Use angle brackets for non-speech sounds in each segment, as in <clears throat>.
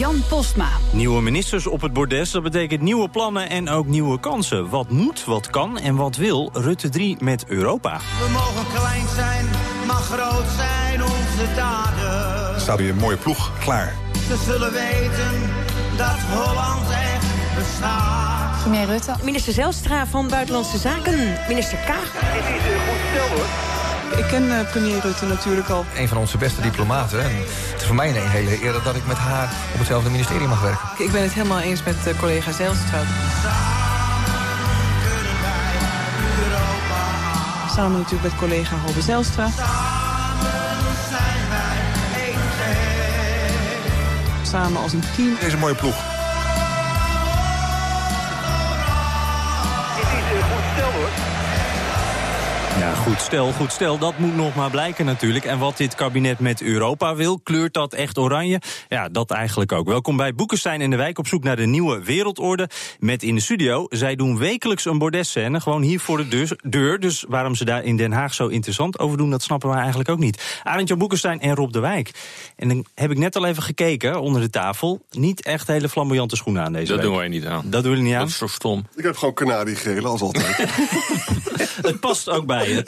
Jan Postma. Nieuwe ministers op het bordes, dat betekent nieuwe plannen en ook nieuwe kansen. Wat moet, wat kan en wat wil Rutte 3 met Europa? We mogen klein zijn, maar groot zijn onze daden. Er staat weer een mooie ploeg klaar. Ze zullen weten dat Holland echt bestaat. Premier Rutte. Minister Zelstra van Buitenlandse Zaken. Minister Kaag. Dit is een goed stel hoor. Ik ken uh, premier Rutte natuurlijk al. Een van onze beste diplomaten. En het is voor mij een hele eer dat ik met haar op hetzelfde ministerie mag werken. Ik ben het helemaal eens met uh, collega Zijlstra. Samen natuurlijk met collega Halbe Zijlstra. Samen als een team. Deze mooie ploeg. Goed stel, goed stel. Dat moet nog maar blijken natuurlijk. En wat dit kabinet met Europa wil, kleurt dat echt oranje? Ja, dat eigenlijk ook. Welkom bij Boekenstein in de Wijk op zoek naar de nieuwe wereldorde. Met in de studio, zij doen wekelijks een bordesscène. Gewoon hier voor de deur. Dus waarom ze daar in Den Haag zo interessant over doen, dat snappen we eigenlijk ook niet. Arend-Jan Boekenstein en Rob de Wijk. En dan heb ik net al even gekeken onder de tafel. Niet echt hele flamboyante schoenen aan deze Dat week. doen wij niet aan. Dat doen we niet aan. Dat is zo stom. Ik heb gewoon kanariegele, als altijd. <laughs> Het past ook bij je.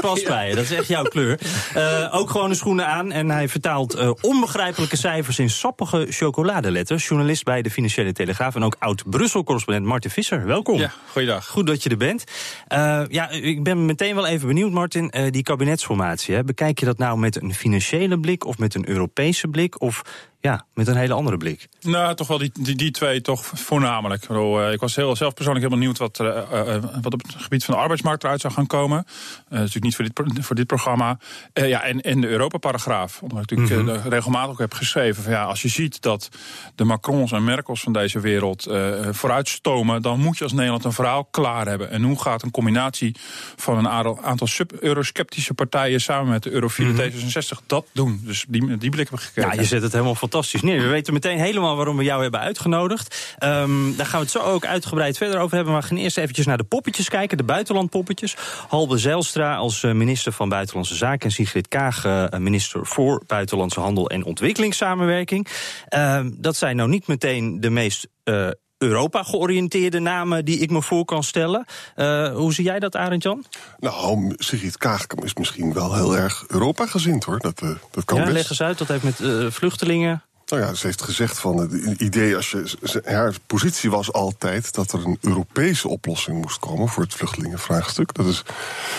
Dat is echt jouw kleur. Uh, ook gewoon de schoenen aan. En hij vertaalt uh, onbegrijpelijke cijfers in sappige chocoladeletters. Journalist bij de Financiële Telegraaf. En ook oud-Brussel-correspondent Martin Visser. Welkom. Ja, goeiedag. Goed dat je er bent. Uh, ja, ik ben meteen wel even benieuwd, Martin. die kabinetsformatie. Hè. Bekijk je dat nou met een financiële blik of met een Europese blik? Of ja, met een hele andere blik. Nou, toch wel die, die, die twee toch voornamelijk. Ik, bedoel, uh, ik was heel, zelf persoonlijk heel benieuwd wat, uh, uh, wat op het gebied van de arbeidsmarkt eruit zou gaan komen. natuurlijk niet voor dit, voor dit programma. ja, en, en de Europa-paragraaf. Omdat ik natuurlijk mm -hmm. regelmatig ook heb geschreven. Van, ja, als je ziet dat de Macrons en Merkels van deze wereld vooruitstomen... dan moet je als Nederland een verhaal klaar hebben. En hoe gaat een combinatie van een aantal sub-eurosceptische partijen... samen met de Eurofiele mm -hmm. D66 dat doen? Dus die, die blik heb ik gekeken. Ja, je zet het helemaal fantastisch neer. We weten meteen helemaal waarom we jou hebben uitgenodigd. Um, daar gaan we het zo ook uitgebreid verder over hebben. Maar we gaan eerst eventjes naar de poppetjes kijken, de buitenlandpoppetjes. Halbe Zijlstra als minister van Buitenlandse Zaken... en Sigrid Kaag, uh, minister voor Buitenlandse Handel en Ontwikkelingssamenwerking. Uh, dat zijn nou niet meteen de meest... Uh, Europa-georiënteerde namen die ik me voor kan stellen. Uh, hoe zie jij dat, Arend-Jan? Nou, Sigrid Kaag is misschien wel heel erg Europa-gezind, hoor. Dat, uh, dat kan ja, best. leg eens uit, dat heeft met uh, vluchtelingen... Nou ja, ze heeft gezegd van het idee, als je, haar positie was altijd dat er een Europese oplossing moest komen voor het vluchtelingenvraagstuk. Dat is,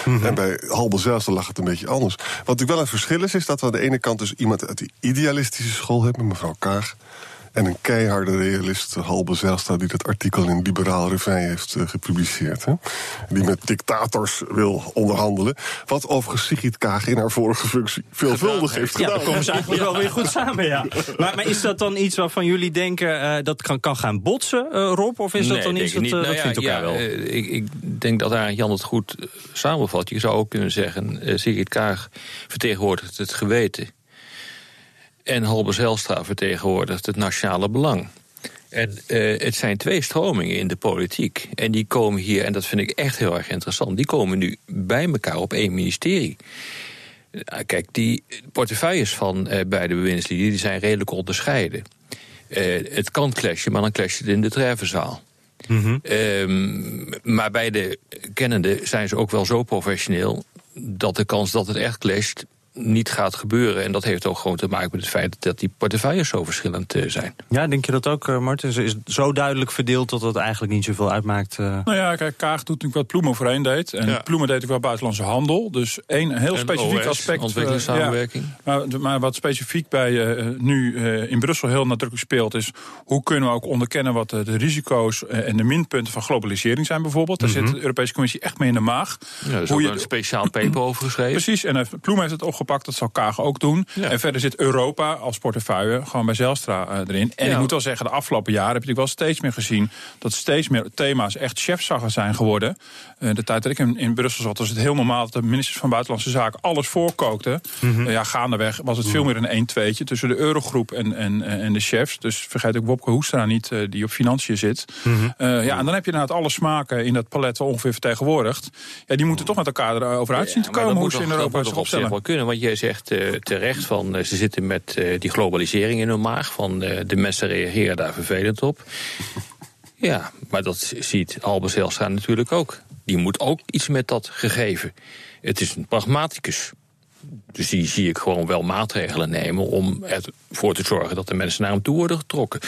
mm -hmm. En bij Halbe zelfs lag het een beetje anders. Wat natuurlijk wel een verschil is, is dat we aan de ene kant dus iemand uit die idealistische school hebben, mevrouw Kaag. En een keiharde realist, Halbe Zijlstra, die dat artikel in Liberaal Revij heeft uh, gepubliceerd. Hè? Die met dictators wil onderhandelen. Wat overigens Sigrid Kaag in haar vorige functie veelvuldig heeft gedaan. Ja, dan komen ze eigenlijk wel weer goed samen, ja. <laughs> Maar, maar, is dat dan iets waarvan jullie denken uh, dat kan, kan gaan botsen, uh, Rob? Of is nee, dat dan iets dat, nou dat ja, vindt elkaar ja, wel? ik, ik, denk dat daar Jan het goed samenvat. Je zou ook kunnen zeggen, Sigrid Kaag vertegenwoordigt het geweten. En Halbe Zijlstra vertegenwoordigt het nationale belang. En uh, het zijn twee stromingen in de politiek. En die komen hier, en dat vind ik echt heel erg interessant... die komen nu bij elkaar op één ministerie. Uh, kijk, die portefeuilles van uh, beide bewindslieden... die zijn redelijk onderscheiden. het kan clashen, maar dan clasht het in de treffenzaal. Mm -hmm. um, maar beide kennende zijn ze ook wel zo professioneel... dat de kans dat het echt clasht niet gaat gebeuren. En dat heeft ook gewoon te maken met het feit dat die portefeuilles zo verschillend uh, zijn. Ja, denk je dat ook, uh, Martin? Is het zo duidelijk verdeeld dat het eigenlijk niet zoveel uitmaakt? Uh... Nou ja, kijk, Kaag doet natuurlijk wat Ploemen voorheen deed. En ja. Ploemen deed ook wel buitenlandse handel. Dus één heel en specifiek OS, aspect. Ontwikkelingssamenwerking. Ja, maar, maar, wat specifiek bij nu in Brussel heel nadrukkelijk speelt... is hoe kunnen we ook onderkennen wat de risico's en de minpunten van globalisering zijn bijvoorbeeld. Daar mm -hmm. zit de Europese Commissie echt mee in de maag. Ja, er is hoe je een speciaal paper over geschreven. Precies, en Ploemen heeft het opgepakt opgepakt. Dat zal Kaag ook doen. En verder zit Europa als portefeuille gewoon bij Zelstra eh, erin. En Ja. ik moet wel zeggen, de afgelopen jaren heb je wel steeds meer gezien... dat steeds meer thema's echt chefzagger zijn geworden. Eh, de tijd dat ik in, in Brussel zat, was het heel normaal... dat de ministers van Buitenlandse Zaken alles voorkookten. Mhm. Eh, ja, gaandeweg was het veel meer een 1-2'tje tussen de eurogroep en, en, en de chefs. Dus vergeet ook Wopke Hoekstra niet, die op financiën zit. Mhm. Ja, en dan heb je inderdaad alle smaken in dat palet ongeveer vertegenwoordigd. Ja, die moeten toch met elkaar erover uit zien te komen... hoe ze in Europa zich opstellen. wel kunnen. Want jij zegt eh, terecht van eh, ze zitten met eh, die globalisering in hun maag. Van de mensen reageren daar vervelend op. <laughs> Ja, maar dat ziet Albert Zijlstra natuurlijk ook. Die moet ook iets met dat gegeven. Het is een pragmaticus. Dus die zie ik gewoon wel maatregelen nemen om ervoor te zorgen dat de mensen naar hem toe worden getrokken.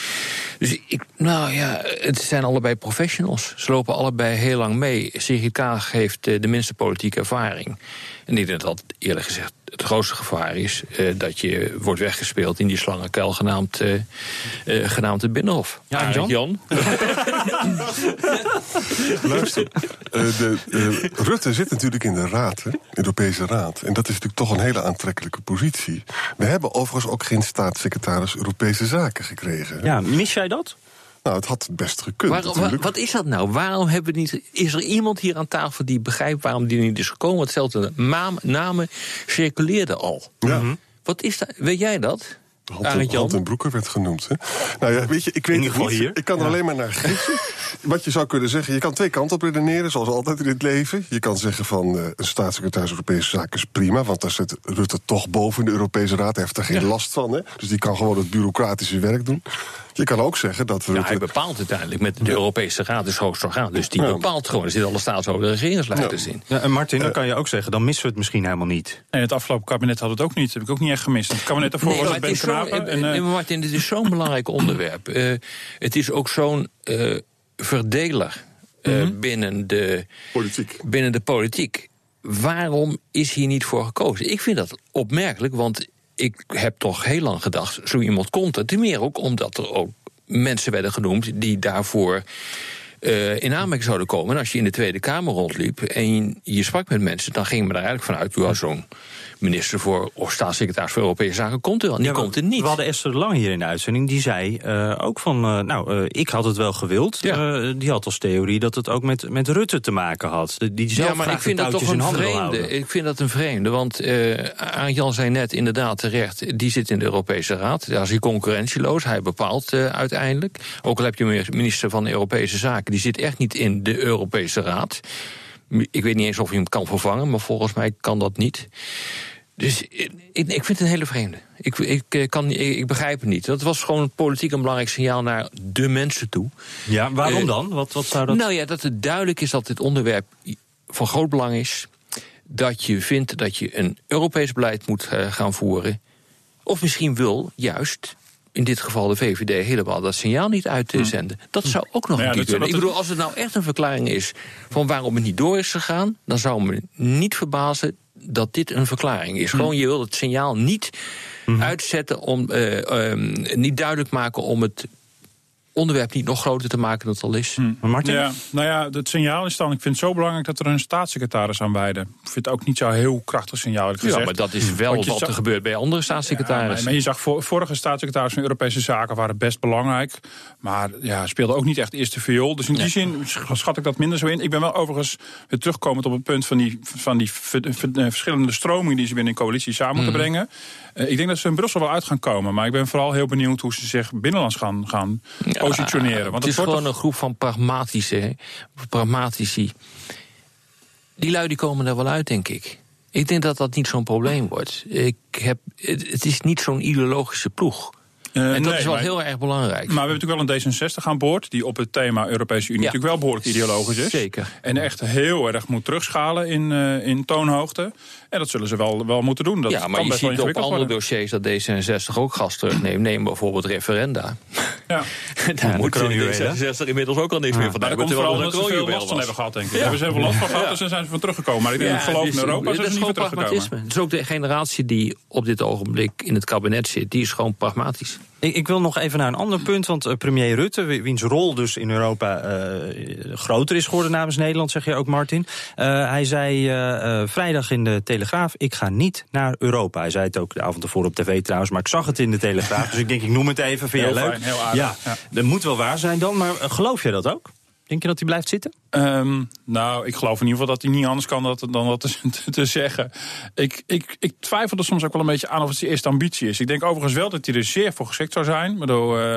Dus ik, nou ja, het zijn allebei professionals. Ze lopen allebei heel lang mee. Sigrid Kaag heeft eh, de minste politieke ervaring. En ik denk dat eerlijk gezegd het grootste gevaar is eh, dat je wordt weggespeeld in die slangenkuil genaamd, eh, eh, genaamd de Binnenhof. Ja, Jan? Jan. <laughs> <laughs> Luister, eh, de, eh, Rutte zit natuurlijk in de Raad, hè, Europese Raad. En dat is natuurlijk toch een hele aantrekkelijke positie. We hebben overigens ook geen staatssecretaris Europese Zaken gekregen. hè. Ja, mis jij dat? Nou, het had best gekund Waarom- wa- wat is dat nou? Waarom hebben we niet. Is er iemand hier aan tafel die begrijpt waarom die niet is gekomen? Want hetzelfde naam, namen circuleerden al. Ja. Wat is dat? Weet jij dat? Hand, hand en Broeker werd genoemd. Hè? Nou ja, weet je, ik weet In het ieder geval niet. hier. Ik kan er Ja. alleen maar naar gissen. <laughs> Wat je zou kunnen zeggen, je kan twee kanten op redeneren, zoals altijd in het leven. Je kan zeggen van eh, een staatssecretaris Europese Zaken is prima, want daar zit Rutte toch boven in de Europese Raad. Hij heeft er geen last van, hè? dus die kan gewoon het bureaucratische werk doen. Je kan ook zeggen dat Ja, Rutte. hij bepaalt uiteindelijk met de Europese Raad, is het hoogste orgaan. Dus die Ja. bepaalt gewoon. Er zitten alle staatshoofden en regeringsleiders in. Ja, en Martin, dan kan je ook zeggen, dan missen we het misschien helemaal niet. En het afgelopen kabinet had het ook niet. Dat heb ik ook niet echt gemist. Het kabinet daarvoor Nee, was het Eh, En, Martin, dit is zo'n belangrijk <laughs> onderwerp. Eh, het is ook zo'n eh, verdeler eh, Mhm. binnen, de, Politiek. binnen de politiek. Waarom is hier niet voor gekozen? Ik vind dat opmerkelijk, want ik heb toch heel lang gedacht... zo iemand komt er. Ten meer ook omdat er ook mensen werden genoemd... die daarvoor eh, in aanmerking zouden komen. En als je in de Tweede Kamer rondliep en je, sprak met mensen... dan ging men er eigenlijk vanuit... u zo'n minister voor of staatssecretaris voor Europese Zaken komt er wel. Die Ja, komt er niet. We hadden Esther de Lange hier in de uitzending. Die zei eh, ook van, eh, nou, ik had het wel gewild. Ja. Die had als theorie dat het ook met, met Rutte te maken had. Die zelf ja, maar ik vind dat toch een vreemde. Ik vind dat een vreemde, want eh Arend Jan zei net inderdaad terecht... die zit in de Europese Raad, daar is hij concurrentieloos. Hij bepaalt uiteindelijk. Ook al heb je minister van Europese Zaken... die zit echt niet in de Europese Raad. Ik weet niet eens of je hem kan vervangen, maar volgens mij kan dat niet. Dus ik, ik vind het een hele vreemde. Ik, ik, eh, kan, ik, ik begrijp het niet. Dat was gewoon politiek een belangrijk signaal naar de mensen toe. Ja, waarom Eh, dan? Wat, wat zou dat... Nou ja, dat het duidelijk is dat dit onderwerp van groot belang is. Dat je vindt dat je een Europees beleid moet eh, gaan voeren. Of misschien wil juist, in dit geval de VVD, helemaal dat signaal niet uitzenden. Dat zou ook nog Nou ja, een keer kunnen. Ik bedoel, als het nou echt een verklaring is van waarom het niet door is gegaan, dan zou me niet verbazen dat dit een verklaring is. Gewoon, je wil het signaal niet uitzetten om eh, ehm, niet duidelijk maken om het onderwerp niet nog groter te maken dan het al is. Maar Martin? Ja, nou ja, het signaal is dan, ik vind het zo belangrijk dat er een staatssecretaris aan wijden. Ik vind het ook niet zo'n heel krachtig signaal, Ja, gezegd. maar dat is wel wat zag- er gebeurt bij andere Ja, staatssecretarissen. maar, maar je zag, voor, vorige staatssecretaris van Europese Zaken waren best belangrijk. Maar ja, speelde ook niet echt eerste viool. Dus in die zin schat ik dat minder zo in. Ik ben wel overigens weer terugkomend op het punt van die, van die eh, verschillende stromingen die ze binnen een coalitie samen moeten brengen. Eh, ik denk dat ze in Brussel wel uit gaan komen. Maar ik ben vooral heel benieuwd hoe ze zich binnenlands gaan, gaan positioneren. Want het is gewoon een groep van pragmatische, pragmatici. Die lui die komen er wel uit, denk ik. Ik denk dat dat niet zo'n probleem wordt. Ik heb, het, het is niet zo'n ideologische ploeg. Eh, en dat nee, is wel maar- heel erg belangrijk. Maar we hebben natuurlijk wel een D66 aan boord... die op het thema Europese Unie Ja. natuurlijk wel behoorlijk ideologisch is. Zeker. En echt heel erg moet terugschalen in, eh, in toonhoogte. En dat zullen ze wel, wel moeten doen. Dat ja, kan maar je best wel ziet op andere worden. dossiers dat D66 ook gas terugneemt. Neem bijvoorbeeld referenda. Ja. <laughs> Daar moet kroonjuwelen. D66 inmiddels ook al niks meer van hebben. komt vooral omdat ze een veel last van hebben gehad, denk ik. Daar hebben ze heel veel last van gehad, dus daar zijn ze van teruggekomen. Maar ik denk, geloof in dus, Europa dat zijn ze niet teruggekomen. is ook de generatie die op dit ogenblik in het kabinet zit. Die is gewoon pragmatisch. Ik, ik, wil nog even naar een ander punt. Want uh, premier Rutte, wiens rol dus in Europa uh, groter is geworden namens Nederland, zeg je ook, Martin. Uh, hij zei vrijdag in de Telegraaf: Ik ga niet naar Europa. Hij zei het ook de avond ervoor op tv trouwens, maar ik zag het in de Telegraaf. dus ik denk, ik noem het even. Vind je leuk? Fijn, heel aardig. Ja, ja, dat moet wel waar zijn dan. Maar geloof je dat ook? Denk je dat hij blijft zitten? Um, nou, ik geloof in ieder geval dat hij niet anders kan dan, dan dat <laughs> te, zeggen. Ik, ik, ik twijfel er soms ook wel een beetje aan of het zijn eerste ambitie is. Ik denk overigens wel dat hij er zeer voor geschikt zou zijn. Bedoel, uh,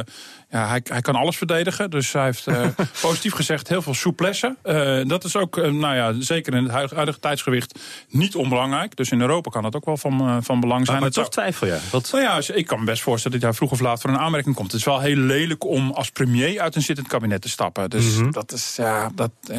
ja, hij, hij kan alles verdedigen. Dus hij heeft uh, <laughs> positief gezegd heel veel souplesse. Uh, dat is ook, nou ja, zeker in het huidige tijdsgewicht niet onbelangrijk. Dus in Europa kan dat ook wel van, van belang zijn. Maar, maar toch twijfel je? Wat... Nou ja, ik kan me best voorstellen dat hij vroeg of laat voor een aanmerking komt. Het is wel heel lelijk om als premier uit een zittend kabinet te stappen. Dus mm -hmm. dat is, ja, dat... Eh,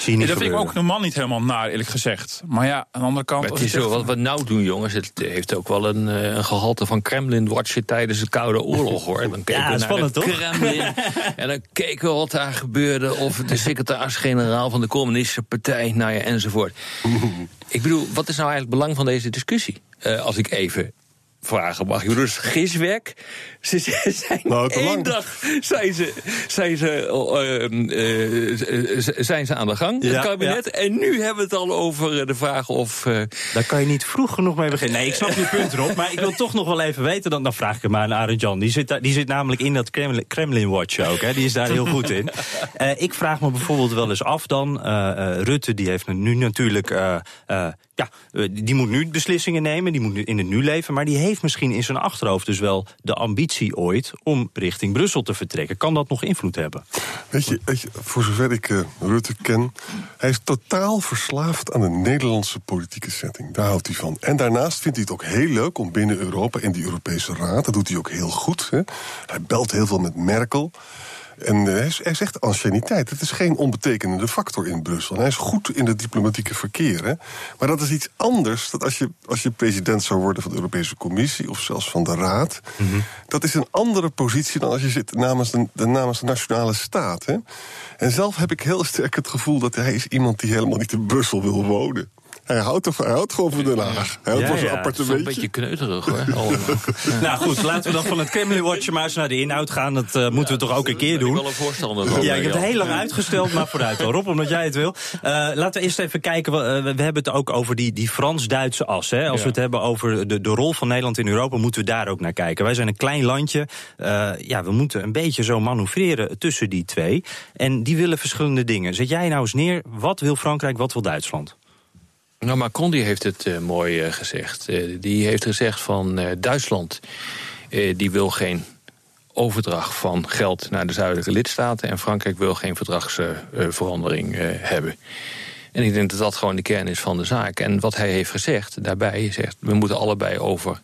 Zie dat vind ik ook normaal niet helemaal naar, eerlijk gezegd. Maar ja, aan de andere kant... Het is zo, wat we nou doen, jongens, het heeft ook wel een, een gehalte van Kremlin-watchen tijdens de Koude Oorlog, hoor. Dan kijken ja, spannend, toch? Kremlin <laughs> en dan keken we wat daar gebeurde. Of de secretaris-generaal van de Communistische Partij, nou ja, enzovoort. Ik bedoel, wat is nou eigenlijk het belang van deze discussie? Uh, als ik even vragen mag. Dus giswerk. Ze <laughs> zijn nou, één dag zijn ze, zijn, ze, uh, uh, zijn ze aan de gang, Ja, het kabinet. En nu hebben we het al over de vraag of... eh, Daar kan je niet vroeg genoeg mee beginnen. Nee, ik snap je punt erop. Maar ik wil toch nog wel even weten. Dan, dan vraag ik hem maar aan Arend Jan. Die zit, daar- die zit namelijk in dat Kremlin, Kremlin Watch ook. Hè. Die is daar heel goed in. <laughs> Eh, ik vraag me bijvoorbeeld wel eens af dan. eh, eh, Rutte die heeft nu natuurlijk. Ja, eh, die moet nu beslissingen nemen. Die moet nu in het nu leven. Maar die heeft misschien in zijn achterhoofd dus wel de ambitie ooit. om richting Brussel te vertrekken. Kan dat nog invloed hebben? Weet je, weet je, voor zover ik eh, Rutte ken, hij is totaal verslaafd aan de Nederlandse politieke setting. Daar houdt hij van. En daarnaast vindt hij het ook heel leuk om binnen Europa in die Europese Raad, dat doet hij ook heel goed. Hè. Hij belt heel veel met Merkel. En hij, zegt anciëniteit. Het is geen onbetekenende factor in Brussel. En hij is goed in het diplomatieke verkeer. Hè. Maar dat is iets anders dan als je, als je president zou worden van de Europese Commissie of zelfs van de Raad. Dat is een andere positie dan als je zit namens de, de- namens de nationale staat. Hè. En zelf heb ik heel sterk het gevoel dat hij is iemand die helemaal niet in Brussel wil wonen. Hij houdt, hij houdt gewoon van Den Haag. Hij houdt van zijn een beetje kneuterig, hoor. <laughs> Nou goed, laten we dan van het Kremlin Watch maar eens naar de inhoud gaan. Dat eh, moeten we toch ook een keer Ben ik doen. wel een voorstander van. Ja, ik heb het heel lang uitgesteld, maar vooruit wel. Rob, omdat jij het wil. Eh, laten we eerst even kijken. we- eh, we hebben het ook over die, die Frans-Duitse as. Hè. Als Ja. we het hebben over de, de rol van Nederland in Europa, moeten we daar ook naar kijken. Wij zijn een klein landje. Eh, ja, we moeten een beetje zo manoeuvreren tussen die twee. En die willen verschillende dingen. Zet jij nou eens neer, wat wil Frankrijk, wat wil Duitsland? Nou, Macron die heeft het eh, mooi eh, gezegd. Eh, die heeft gezegd van Duitsland... die wil geen overdracht van geld naar de zuidelijke lidstaten... en Frankrijk wil geen verdragsverandering hebben. En ik denk dat dat gewoon de kern is van de zaak. En wat hij heeft gezegd, daarbij zegt... we moeten allebei over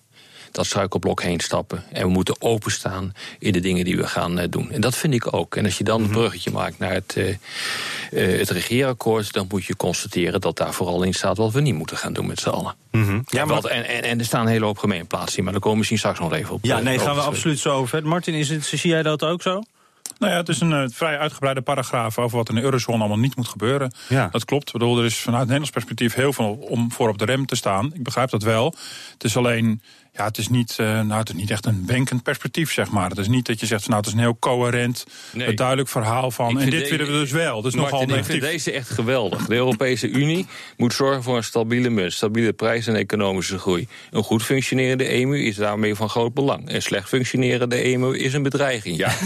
dat struikelblok heen stappen. En we moeten openstaan in de dingen die we gaan eh, doen. En dat vind ik ook. En als je dan een bruggetje maakt naar het, eh, eh, het regeerakkoord... dan moet je constateren dat daar vooral in staat... wat we niet moeten gaan doen met z'n allen. Ja, En, maar, en, en, en er staan een hele hoop gemeenplaatsen in... maar daar komen we misschien straks nog even op. ja nee, over gaan we absoluut zo over. Martin, is het, zie jij dat ook zo? Nou ja, het is een eh, vrij uitgebreide paragraaf over wat in de eurozone allemaal niet moet gebeuren. Ja. Dat klopt. Ik bedoel, er is vanuit Nederlands perspectief heel veel om voor op de rem te staan. Ik begrijp dat wel. Het is alleen, ja, het is niet, eh, nou, het is niet echt een wenkend perspectief, zeg maar. Het is niet dat je zegt, van, nou, het is een heel coherent, Nee. duidelijk verhaal van. Ik En dit willen we dus wel. Dus nogal ik vind negatief. deze echt geweldig. De Europese Unie moet zorgen voor een stabiele munt, stabiele prijs en economische groei. Een goed functionerende EMU is daarmee van groot belang. Een slecht functionerende EMU is een bedreiging. Ja. <laughs>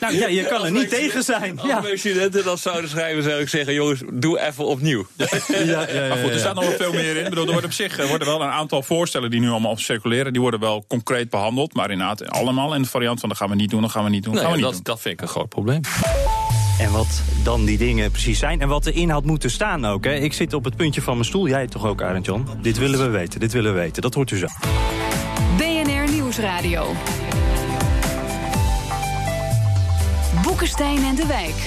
Nou ja, je kan er niet tegen zijn. Als mijn studenten dat zouden schrijven, zou ik zeggen: jongens, doe even opnieuw. Ja, ja, ja, Maar goed, er staat nog wel veel meer in. Ik bedoel, er worden op zich er worden wel een aantal voorstellen die nu allemaal circuleren. Die worden wel concreet behandeld. Maar inderdaad, allemaal in de variant van dat gaan we niet doen, dat gaan we niet doen. gaan we niet dat, doen. dat vind ik een groot probleem. En wat dan die dingen precies zijn en wat erin had moeten staan ook. Hè. Ik zit op het puntje van mijn stoel, jij toch ook, Arend Jan? Dit willen we weten, dit willen we weten. Dat hoort u zo. BNR Nieuwsradio. Boekenstein en de Wijk.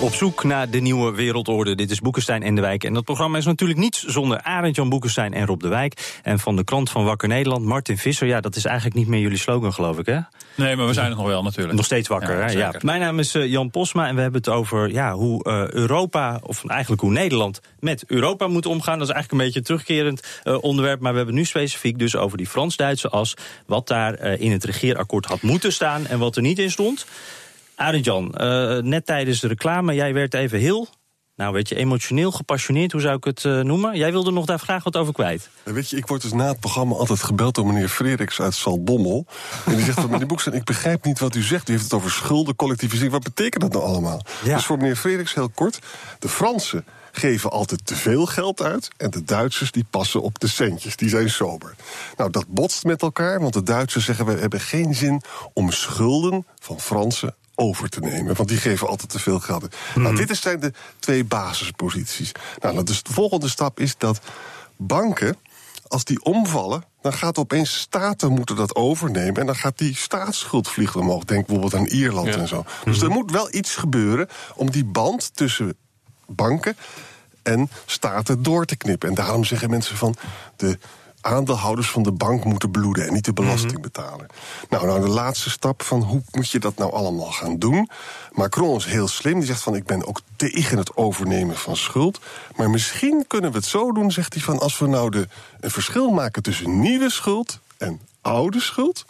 Op zoek naar de nieuwe wereldorde. Dit is Boekenstein en de Wijk. En dat programma is natuurlijk niets zonder Arend-Jan Boekenstein en Rob de Wijk. En van de krant van Wakker Nederland, Martin Visser. Ja, dat is eigenlijk niet meer jullie slogan, geloof ik, hè? Nee, maar we zijn het nog wel natuurlijk. Nog steeds wakker, Ja, hè? Ja. Mijn naam is eh, Jan Posma en we hebben het over ja, hoe eh, Europa, of eigenlijk hoe Nederland met Europa moet omgaan. Dat is eigenlijk een beetje een terugkerend eh, onderwerp. Maar we hebben nu specifiek dus over die Frans-Duitse as. Wat daar in het regeerakkoord had moeten staan en wat er niet in stond. Arend-Jan, eh, net tijdens de reclame, jij werd even heel... Nou, weet je, emotioneel, gepassioneerd, hoe zou ik het eh, noemen? Jij wilde nog daar graag wat over kwijt. En Weet je, ik word dus na het programma altijd gebeld door meneer Frederiks uit Salbommel. En die zegt van meneer Boekstein, ik begrijp niet wat u zegt. U heeft het over schulden, collectivisering. Wat betekent dat nou allemaal? Ja. Dus voor meneer Frederiks heel kort. De Fransen geven altijd te veel geld uit. En de Duitsers die passen op de centjes. Die zijn sober. Nou, dat botst met elkaar. Want de Duitsers zeggen, we hebben geen zin om schulden van Fransen over te nemen. Want die geven altijd te veel geld. uit. Nou, dit zijn de twee basisposities. Nou, dus de volgende stap is dat banken, als die omvallen, dan gaat opeens staten moeten dat overnemen. En dan gaat die staatsschuld vliegen omhoog. Denk bijvoorbeeld aan Ierland en zo. Dus er moet wel iets gebeuren om die band tussen banken en staten door te knippen. En daarom zeggen mensen van de aandeelhouders van de bank moeten bloeden en niet de belasting betalen. Nou, nou, de laatste stap van hoe moet je dat nou allemaal gaan doen? Macron is heel slim, die zegt van ik ben ook tegen het overnemen van schuld. Maar misschien kunnen we het zo doen, zegt hij van als we nou de, een verschil maken tussen nieuwe schuld en oude schuld.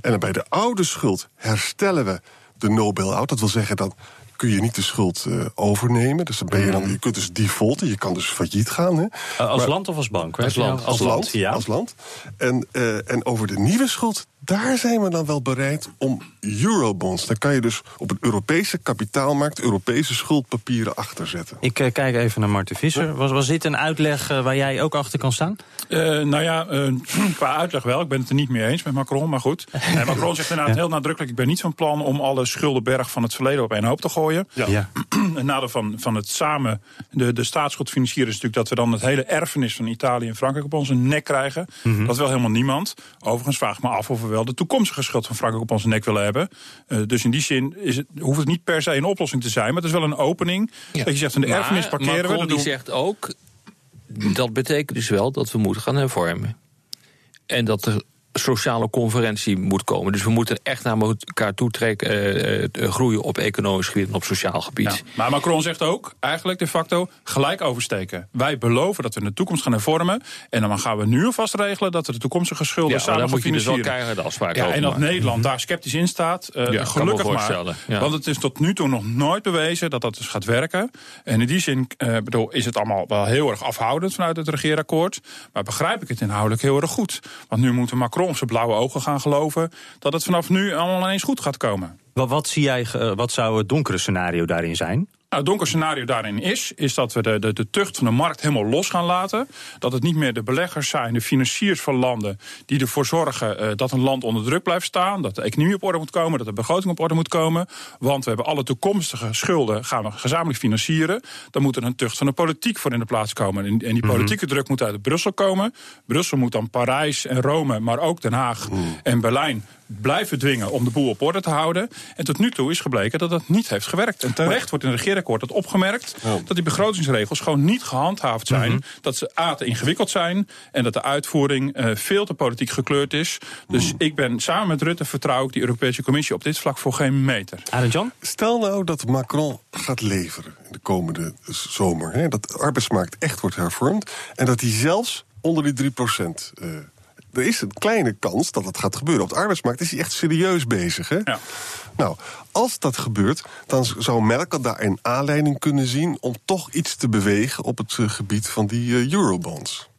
En bij de oude schuld herstellen we de no-bail-out. Dat wil zeggen dan kun je niet de schuld eh, overnemen. Dus dan ben je dan, je kunt dus defaulten, je kan dus failliet gaan. Hè. Eh, als Maar- land of als bank? Als land. als land. ja. Als land. En, eh, en over de nieuwe schuld, daar zijn we dan wel bereid om eurobonds. Daar kan je dus op een Europese kapitaalmarkt Europese schuldpapieren achter zetten. Ik eh, kijk even naar Martin Visser. Was, was dit een uitleg eh, waar jij ook achter kan staan? Eh, nou ja, <clears throat> qua uitleg wel. Ik ben het er niet mee eens met Macron, maar goed. Nee, <laughs> Macron zegt inderdaad heel nadrukkelijk... ik ben niet van plan om alle schuldenberg van het verleden op één hoop te gooien. Ja. Een <clears throat> nadeel van, van het samen de, de staatsschuld financieren... is natuurlijk dat we dan het hele erfenis van Italië en Frankrijk op onze nek krijgen. Mhm. Dat wil helemaal niemand. Overigens vraag ik me af of we wel de toekomstige schuld van Frankrijk op onze nek willen hebben. Eh, dus in die zin is het, hoeft het niet per se een oplossing te zijn... maar het is wel een opening. Dat je zegt, van de Maar erfenis parkeren we. Dat die doen- zegt ook, dat betekent dus wel dat we moeten gaan hervormen. En dat er sociale conferentie moet komen. Dus we moeten echt naar elkaar toe trekken, eh, eh, groeien op economisch gebied en op sociaal gebied. Ja, maar Macron zegt ook, eigenlijk de facto, gelijk oversteken. Wij beloven dat we in de toekomst gaan hervormen. En dan gaan we nu alvast regelen dat we de toekomstige schulden Ja, samen gaan moet je dus wel keihard afspraken ja, en dat maken. Nederland daar sceptisch in staat, eh, gelukkig maar. ja. Want het is tot nu toe nog nooit bewezen dat dat dus gaat werken. En in die zin bedoel, is het allemaal wel heel erg afhoudend vanuit het regeerakkoord. Maar begrijp ik het inhoudelijk heel erg goed. Want nu moeten Macron op zijn blauwe ogen gaan geloven... dat het vanaf nu allemaal ineens goed gaat komen. Wat, wat, zie jij, wat zou het donkere scenario daarin zijn? Nou, het donker scenario daarin is, is dat we de, de, de tucht van de markt helemaal los gaan laten. Dat het niet meer de beleggers zijn, de financiers van landen... die ervoor zorgen eh, dat een land onder druk blijft staan... dat de economie op orde moet komen, dat de begroting op orde moet komen. Want we hebben alle toekomstige schulden gaan we gezamenlijk financieren. Dan moet er een tucht van de politiek voor in de plaats komen. En, en die politieke druk moet uit Brussel komen. Brussel moet dan Parijs en Rome, maar ook Den Haag en Berlijn blijven dwingen om de boel op orde te houden. En tot nu toe is gebleken dat dat niet heeft gewerkt. En terecht wordt in het regeerakkoord dat opgemerkt... dat die begrotingsregels gewoon niet gehandhaafd zijn. Dat ze A, te ingewikkeld zijn... en dat de uitvoering eh, veel te politiek gekleurd is. Dus ik ben samen met Rutte vertrouw ik die Europese Commissie... op dit vlak voor geen meter. Arend Jan? Stel nou dat Macron gaat leveren in de komende zomer. Hè, dat de arbeidsmarkt echt wordt hervormd. En dat hij zelfs onder die 3 procent. Er is een kleine kans dat het gaat gebeuren. Op de arbeidsmarkt is hij echt serieus bezig. Hè? Ja. Nou, als dat gebeurt, dan zou Merkel daar een aanleiding kunnen zien om toch iets te bewegen op het eh, gebied van die eh, eurobonds.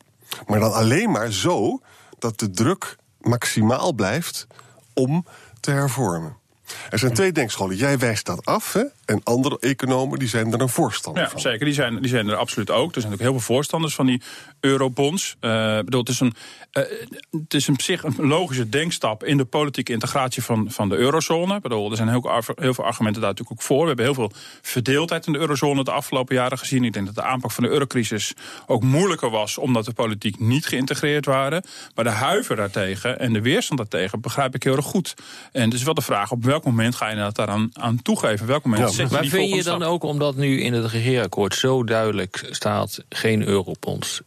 Maar dan alleen maar zo dat de druk maximaal blijft om te hervormen. Er zijn twee denkscholen. Jij wijst dat af, hè? En andere economen die zijn er een voorstander Ja, van. zeker. Die zijn, die zijn er absoluut ook. Er zijn ook heel veel voorstanders van die eurobonds. Eh, bedoel, het, is een, eh, het is op zich een logische denkstap in de politieke integratie van, van de eurozone. Ik bedoel, er zijn heel, heel veel argumenten daar natuurlijk ook voor. We hebben heel veel verdeeldheid in de eurozone de afgelopen jaren gezien. Ik denk dat de aanpak van de eurocrisis ook moeilijker was, omdat de politiek niet geïntegreerd waren. Maar de huiver daartegen en de weerstand daartegen begrijp ik heel erg goed. En het is wel de vraag op welk welk moment ga je dat daaraan aan toegeven? Welk moment zet je Maar die vind je dan stap? ook, omdat nu in het regeerakkoord zo duidelijk staat... geen eurobonds,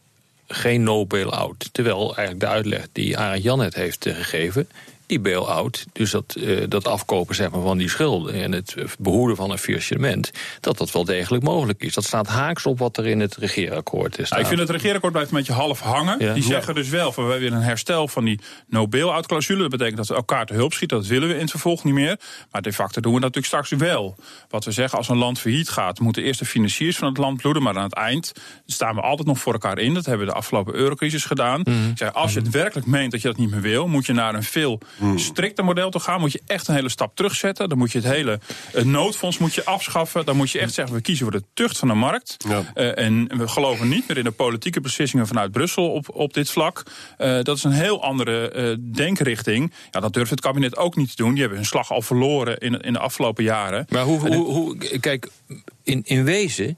geen no bail-out... terwijl eigenlijk de uitleg die Arend Jan net heeft gegeven... die bail-out, dus dat, eh, dat afkopen zeg maar, van die schulden... en het behoeden van een faillissement... dat dat wel degelijk mogelijk is. Dat staat haaks op wat er in het regeerakkoord is. Nou, ik vind het regeerakkoord blijft een beetje half hangen. Ja. Die zeggen dus wel van wij willen een herstel van die no bail-out clausule. Dat betekent dat we elkaar te hulp schieten. Dat willen we in het vervolg niet meer. Maar de facto doen we dat natuurlijk straks wel. Wat we zeggen, als een land failliet gaat, moeten eerst de financiers van het land bloeden. Maar aan het eind staan we altijd nog voor elkaar in. Dat hebben we de afgelopen eurocrisis gedaan. Mhm. Zeg, als je het werkelijk meent dat je dat niet meer wil, moet je naar een veel strikter model toe gaan. Moet je echt een hele stap terugzetten. Dan moet je het hele het noodfonds moet je afschaffen. Dan moet je echt zeggen, we kiezen voor de tucht van de markt. Ja. Eh, en we geloven niet meer in de politieke beslissingen vanuit Brussel op, op dit vlak. Eh, dat is een heel andere eh, denkrichting. Ja, dat durft het kabinet ook niet te doen. Die hebben hun slag al verloren in, in de afgelopen jaren. Maar hoe, hoe, hoe kijk, in, in wezen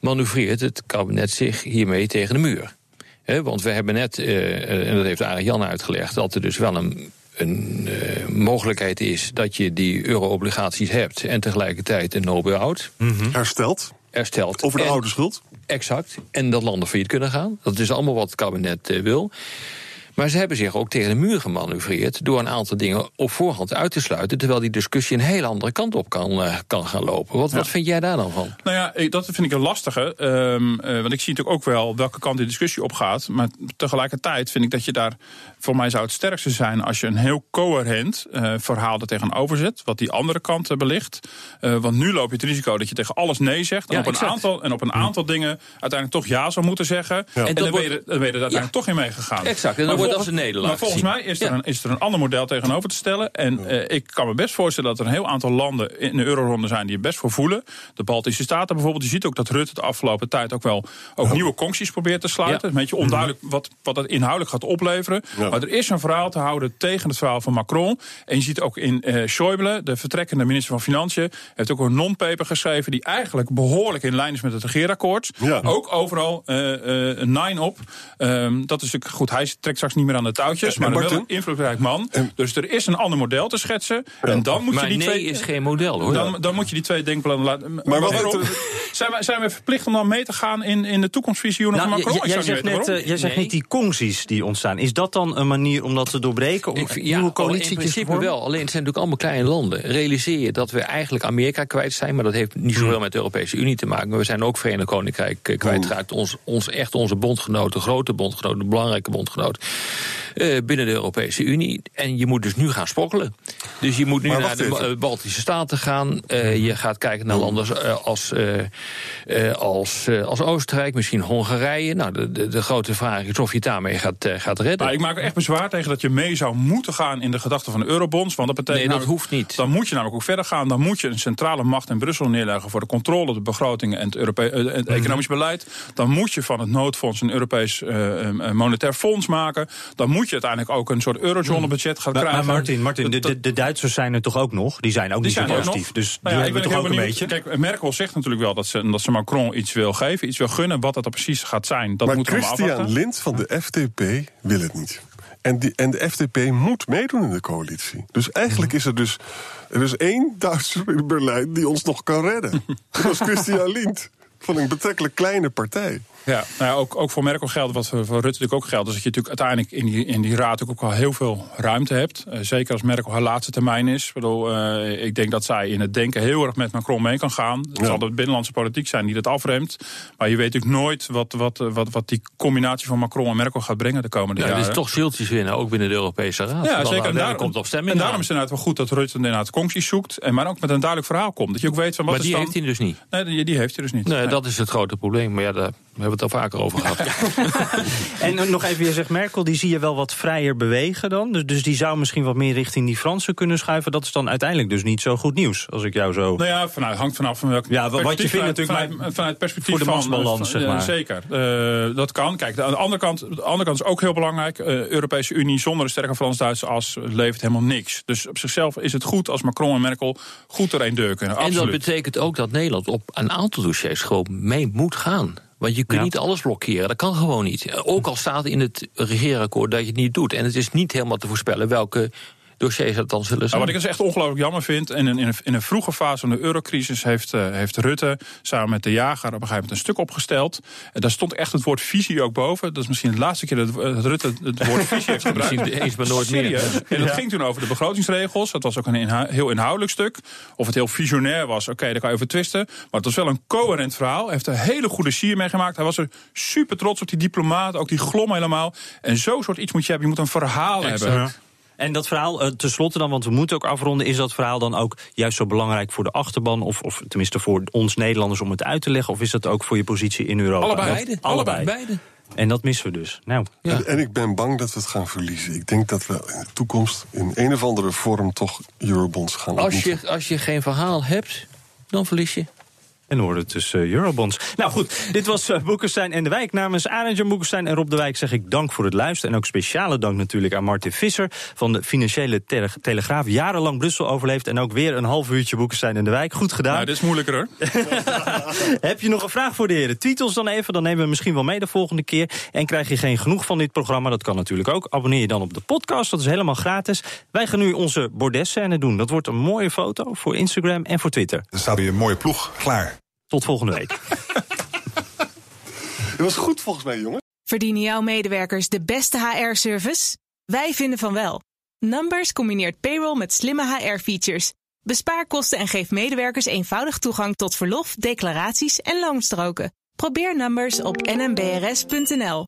manoeuvreert het kabinet zich hiermee tegen de muur. Hè, want we hebben net, eh, en dat heeft Jan uitgelegd, dat er dus wel een, een eh, mogelijkheid is dat je die euro-obligaties hebt en tegelijkertijd een no-bail-out Hersteld. herstelt. Over de En- oude schuld. Exact. En dat landen failliet kunnen gaan. Dat is allemaal wat het kabinet eh, wil. Maar ze hebben zich ook tegen de muur gemanoeuvreerd... door een aantal dingen op voorhand uit te sluiten... terwijl die discussie een hele andere kant op kan, eh, kan gaan lopen. Wat, wat vind jij daar dan van? Nou ja, dat vind ik een lastige. ehm, eh, want ik zie natuurlijk ook wel welke kant die discussie opgaat. Maar tegelijkertijd vind ik dat je daar... voor mij zou het sterkste zijn als je een heel coherent eh, verhaal er tegenover zet. Wat die andere kant belicht. Want nu loop je het risico dat je tegen alles nee zegt. En, Ja, op, een aantal, en op een aantal dingen uiteindelijk toch ja zou moeten zeggen. En, dan, ben je, er- dan ben je er uiteindelijk toch in meegegaan. Exact, en dan Maar wordt dat volgens- een nederlaag Maar volgens mij is er, Ja. een, is er een ander model tegenover te stellen. En eh, ik kan me best voorstellen dat er een heel aantal landen in de euroronde zijn die er best voor voelen. De Baltische Staten bijvoorbeeld. Je ziet ook dat Rutte de afgelopen tijd ook wel ook nieuwe concties probeert te sluiten. Ja. Een beetje onduidelijk wat, wat dat inhoudelijk gaat opleveren. Ja. Maar er is een verhaal te houden tegen het verhaal van Macron. En je ziet ook in eh Schäuble, de vertrekkende minister van Financiën, heeft ook een non-paper geschreven die eigenlijk behoorlijk in lijn is met het regeerakkoord. Ja. Ook overal eh, eh, een nine op. Ehm, dat is natuurlijk goed. Hij trekt straks niet meer aan de touwtjes, En maar wel een invloedrijk man. dus er is een ander model te schetsen. En dan moet Maar je die nee twee. is geen model, hoor. Dan, dan moet je die twee denkplannen laten. Maar, waarom? Zijn, wij, zijn we verplicht om dan mee te gaan in, in de toekomstvisioenen Nou, van Macron? j- Ik jij zegt net, eh, jij zegt Nee. niet die concties die ontstaan. Is dat dan een manier om dat te doorbreken? Om Ik vind- nieuwe ja, coalities in te principe wel. Alleen het zijn natuurlijk allemaal kleine landen. Realiseer je dat we eigenlijk Amerika kwijt zijn. Maar dat heeft niet Hmm. zoveel met de Europese Unie te maken. Maar we zijn ook Verenigd Koninkrijk eh, kwijtgeraakt. Ons, ons, echt onze bondgenoot, de grote bondgenoot, de belangrijke bondgenoot. Eh, binnen de Europese Unie. En je moet dus nu gaan sprokkelen. Dus je moet nu naar de Baltische Staten gaan. Eh, je gaat kijken naar landen als, eh, als, als, als Oostenrijk, misschien Hongarije. Nou, de, de, de grote vraag is of je het daarmee gaat, gaat redden. Maar ik maak er echt bezwaar tegen dat je mee zou moeten gaan in de gedachte van de eurobonds. Want dat betekent Nee, dat hoeft niet. Dan moet je namelijk ook verder gaan. Dan moet je een centrale macht in Brussel neerleggen voor de controle, de begroting en het, Mhm. economisch beleid. Dan moet je van het noodfonds een Europees monetair fonds maken. Dan moet je uiteindelijk ook een soort eurozone budget gaan Maar, maar krijgen. Martin, Martin de, Dat- de, de Duitsers zijn er toch ook nog? Die zijn ook die niet zijn zo er positief. Dus Nou die ja, ik hebben ben toch ook een beetje. Kijk, Merkel zegt natuurlijk wel dat ze, dat ze Macron iets wil geven, iets wil gunnen. Wat dat dan precies gaat zijn, dat maar moeten we maar Christian. Lind van de FDP wil het niet. En, die, en de FDP moet meedoen in de coalitie. Dus eigenlijk is er dus... Er is één Duitser in Berlijn die ons nog kan redden. Dat is Christian Lind. Van een betrekkelijk kleine partij. Ja, nou ja, ook, ook voor Merkel geldt, wat voor, Rutte natuurlijk ook geldt... is dat je natuurlijk uiteindelijk in die, in die raad ook wel heel veel ruimte hebt. Eh, zeker als Merkel haar laatste termijn is. Ik, bedoel, eh, ik denk dat zij in het denken heel erg met Macron mee kan gaan. Het Ja. zal de binnenlandse politiek zijn die dat afremt. Maar je weet natuurlijk nooit wat, wat, wat, wat die combinatie van Macron en Merkel gaat brengen de komende Ja, jaren. het is toch zieltjes winnen, ook binnen de Europese Raad. Ja, zeker. En, daarom, komt op stemming en daarom is het inderdaad wel goed dat Rutte inderdaad concties zoekt. En maar ook met een duidelijk verhaal komt. Dat je ook weet van wat Maar is die dan... heeft hij dus niet. Nee, die, die heeft hij dus niet. Nee, Nee. dat is het grote probleem. Maar ja, daar hebben we het al vaker over gehad. <laughs> En eh, nog even, je zegt Merkel, die zie je wel wat vrijer bewegen dan. Dus, dus die zou misschien wat meer richting die Fransen kunnen schuiven. Dat is dan uiteindelijk dus niet zo goed nieuws, als ik jou zo... Nou ja, vanuit, hangt vanaf van welk Ja, wat je vindt vanuit, natuurlijk, vanuit, vanuit het perspectief voor de van, machtsbalans, van- zeg ja, maar. zeker, Eh, dat kan. Kijk, aan de andere kant, de andere kant is ook heel belangrijk. Eh, Europese Unie zonder een sterke Frans-Duitse as levert helemaal niks. Dus op zichzelf is het goed als Macron en Merkel goed er een deur kunnen. En dat betekent ook dat Nederland op een aantal dossiers gewoon mee moet gaan. Want je kunt Ja. niet alles blokkeren, dat kan gewoon niet. Ook al staat in het regeerakkoord dat je het niet doet. En het is niet helemaal te voorspellen welke dossiers dat dan zullen Nou, zijn. wat ik dus echt ongelooflijk jammer vind, in een, in een, in een vroege fase van de eurocrisis heeft, eh, heeft Rutte samen met de jager op een gegeven moment een stuk opgesteld. En daar stond echt het woord visie ook boven. Dat is misschien de laatste keer dat, eh, dat Rutte het woord <laughs> visie heeft gebruikt. Misschien eens, maar nooit meer. En dat ging toen over de begrotingsregels. Dat was ook een heel inhoudelijk stuk. Of het heel visionair was, oké, daar kan je over twisten. Maar het was wel een coherent verhaal. Hij heeft een hele goede sier meegemaakt. Hij was er super trots op, die diplomaat. Ook die glom helemaal. En zo'n soort iets moet je hebben. Je moet een verhaal Exact. hebben. En dat verhaal, eh, tenslotte dan, want we moeten ook afronden... is dat verhaal dan ook juist zo belangrijk voor de achterban... of, of tenminste voor ons Nederlanders om het uit te leggen... of is dat ook voor je positie in Europa? Allebei. Beide. Allebei. Beide. En dat missen we dus. Nou, Ja. En, en ik ben bang dat we het gaan verliezen. Ik denk dat we in de toekomst in een of andere vorm toch eurobonds gaan Als ontmoeten. je, als je geen verhaal hebt, dan verlies je. En het dus eh, Eurobonds. Nou goed, dit was uh, Boekenstein en de Wijk. Namens Arend Jan Boekenstein en Rob de Wijk zeg ik dank voor het luisteren. En ook speciale dank natuurlijk aan Martin Visser van de Financiële Tele- Telegraaf. Jarenlang Brussel overleefd en ook weer een half uurtje Boekenstein en de Wijk. Goed gedaan. Nou, dit is moeilijker hoor. <laughs> Heb je nog een vraag voor de heren? Tweet ons dan even, dan nemen we misschien wel mee de volgende keer. En krijg je geen genoeg van dit programma, dat kan natuurlijk ook. Abonneer je dan op de podcast, dat is helemaal gratis. Wij gaan nu onze bordesscène doen. Dat wordt een mooie foto voor Instagram en voor Twitter. Dan staat hier een mooie ploeg klaar. Tot volgende week. <laughs> Dat was goed volgens mij, jongen. Verdienen jouw medewerkers de beste HR-service? Wij vinden van wel. Numbers combineert payroll met slimme HR-features. Bespaar kosten en geef medewerkers eenvoudig toegang tot verlof, declaraties en loonstroken. Probeer Numbers op nmbrs.nl.